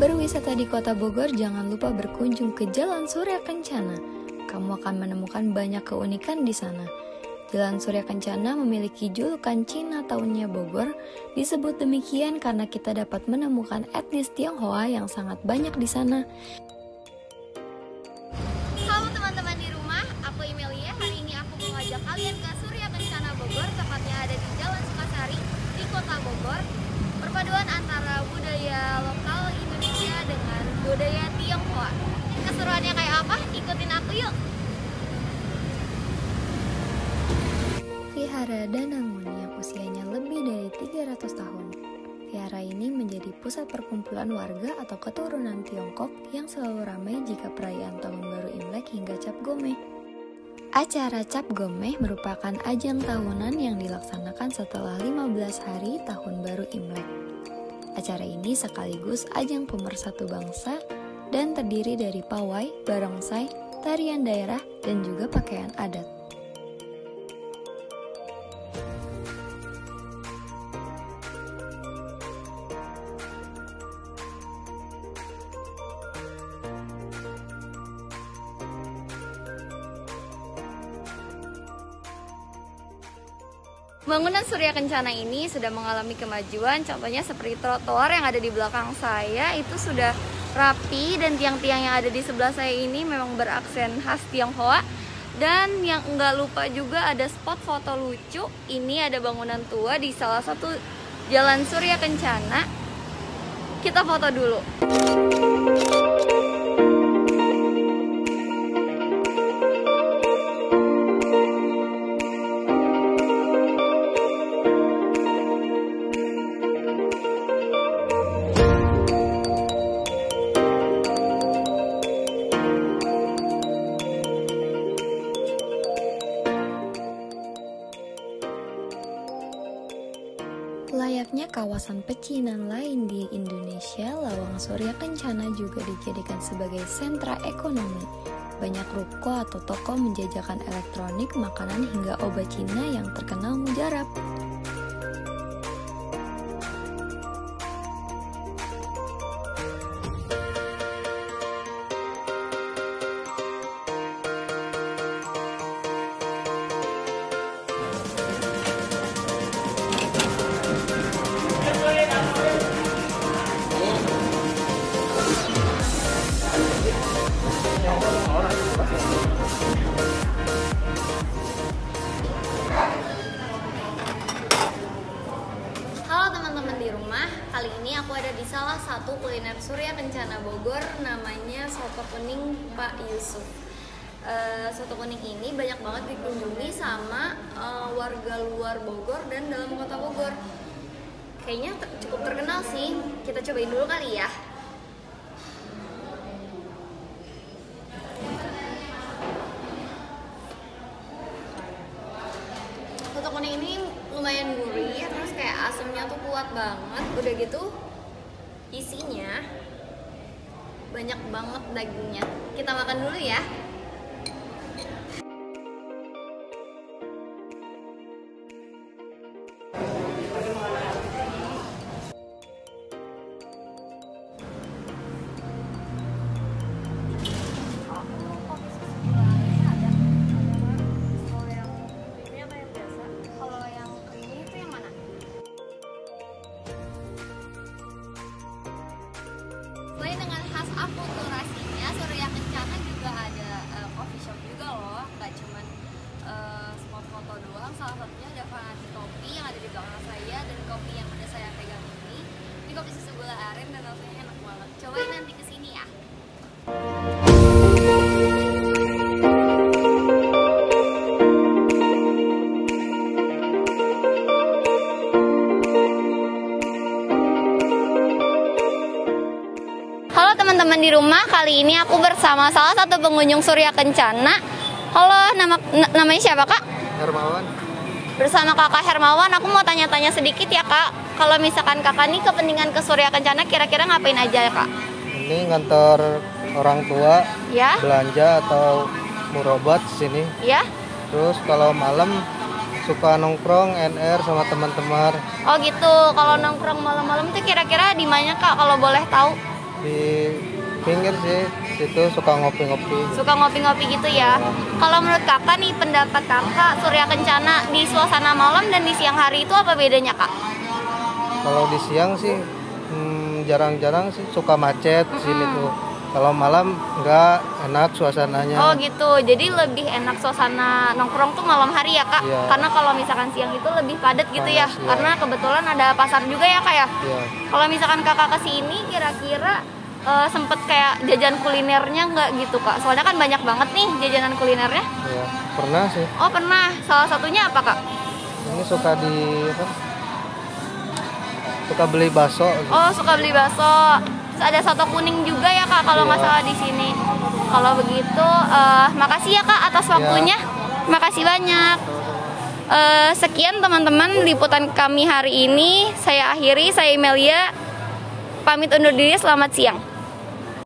Berwisata di kota Bogor, jangan lupa berkunjung ke Jalan Surya Kencana. Kamu akan menemukan banyak keunikan di sana. Jalan Surya Kencana memiliki julukan Cina tahunnya Bogor. Disebut demikian karena kita dapat menemukan etnis Tionghoa yang sangat banyak di sana. Halo teman-teman di rumah, aku Emilia. Hari ini aku mau ngajak kalian ke Surya Kencana Bogor, tepatnya ada di Jalan Sukasari di Kota Bogor. Perpaduan antara budaya lokal Indonesia dengan budaya Tionghoa. Keseruannya kayak apa? Ikutin aku yuk. Vihara Danangun yang usianya lebih dari 300 tahun. Vihara ini menjadi pusat perkumpulan warga atau keturunan Tiongkok yang selalu ramai jika perayaan Tahun Baru Imlek hingga Cap Gomeh. Acara Cap Gomeh merupakan ajang tahunan yang dilaksanakan setelah 15 hari Tahun Baru Imlek. Acara ini sekaligus ajang pemersatu bangsa dan terdiri dari pawai, barongsai, tarian daerah, dan juga pakaian adat. Bangunan Surya Kencana ini sudah mengalami kemajuan, contohnya seperti trotoar yang ada di belakang saya itu sudah rapi dan tiang-tiang yang ada di sebelah saya ini memang beraksen khas Tionghoa. Dan yang enggak lupa juga ada spot foto lucu. Ini ada bangunan tua di salah satu Jalan Surya Kencana. Kita foto dulu. Kawasan pecinan lain di Indonesia, Lawang Surya Kencana juga dijadikan sebagai sentra ekonomi. Banyak ruko atau toko menjajakan elektronik, makanan hingga obat Cina yang terkenal mujarab. Kuliner Surya Kencana Bogor namanya Soto Kuning Pak Yusuf. Eh, soto kuning ini banyak banget dikunjungi sama eh, warga luar Bogor dan dalam kota Bogor. Kayaknya ter- cukup terkenal sih. Kita cobain dulu kali ya. Soto kuning ini lumayan gurih, terus kayak asamnya tuh kuat banget. Udah gitu isinya banyak banget dagingnya. Kita makan dulu ya. Gula aren dan rasanya enak banget. Cobain nanti ke sini ya. Halo teman-teman di rumah, kali ini aku bersama salah satu pengunjung Surya Kencana. Halo, nama namanya siapa kak? Hermawan bersama kakak Hermawan. Aku mau tanya-tanya sedikit ya kak. Kalau misalkan kakak nih kepentingan ke Surya Kencana, kira-kira ngapain aja ya kak? Ini ngantor orang tua Ya, belanja atau murobat sini. ya. Terus kalau malam suka nongkrong NR sama teman-teman Oh gitu. Kalau nongkrong malam-malam tuh kira-kira di mana kak? Kalau boleh tahu? di pinggir sih situ suka ngopi-ngopi. Suka ngopi-ngopi gitu ya. Kalau menurut kakak nih pendapat kakak Surya Kencana di suasana malam dan di siang hari itu apa bedanya kak? Kalau di siang sih hmm, jarang-jarang sih suka macet di sini tuh. Kalau malam nggak enak suasananya. Oh gitu, jadi lebih enak suasana nongkrong tuh malam hari ya kak? Iya. Karena kalau misalkan siang itu lebih padat gitu ya? Iya. Karena kebetulan ada pasar juga ya kak ya? Iya. Kalau misalkan kakak ke sini kira-kira eh, sempet kayak jajan kulinernya nggak gitu kak? Soalnya kan banyak banget nih jajanan kulinernya. Iya. Pernah sih. Oh pernah, salah satunya apa kak? Ini suka di apa? Suka beli bakso. Oh suka beli bakso. Terus ada soto kuning juga ya kak kalau nggak Iya. salah di sini. Kalau begitu, eh, makasih ya kak atas Iya. waktunya. Makasih banyak. Eh, sekian teman-teman liputan kami hari ini. Saya akhiri, saya Imelia. Pamit undur diri, selamat siang.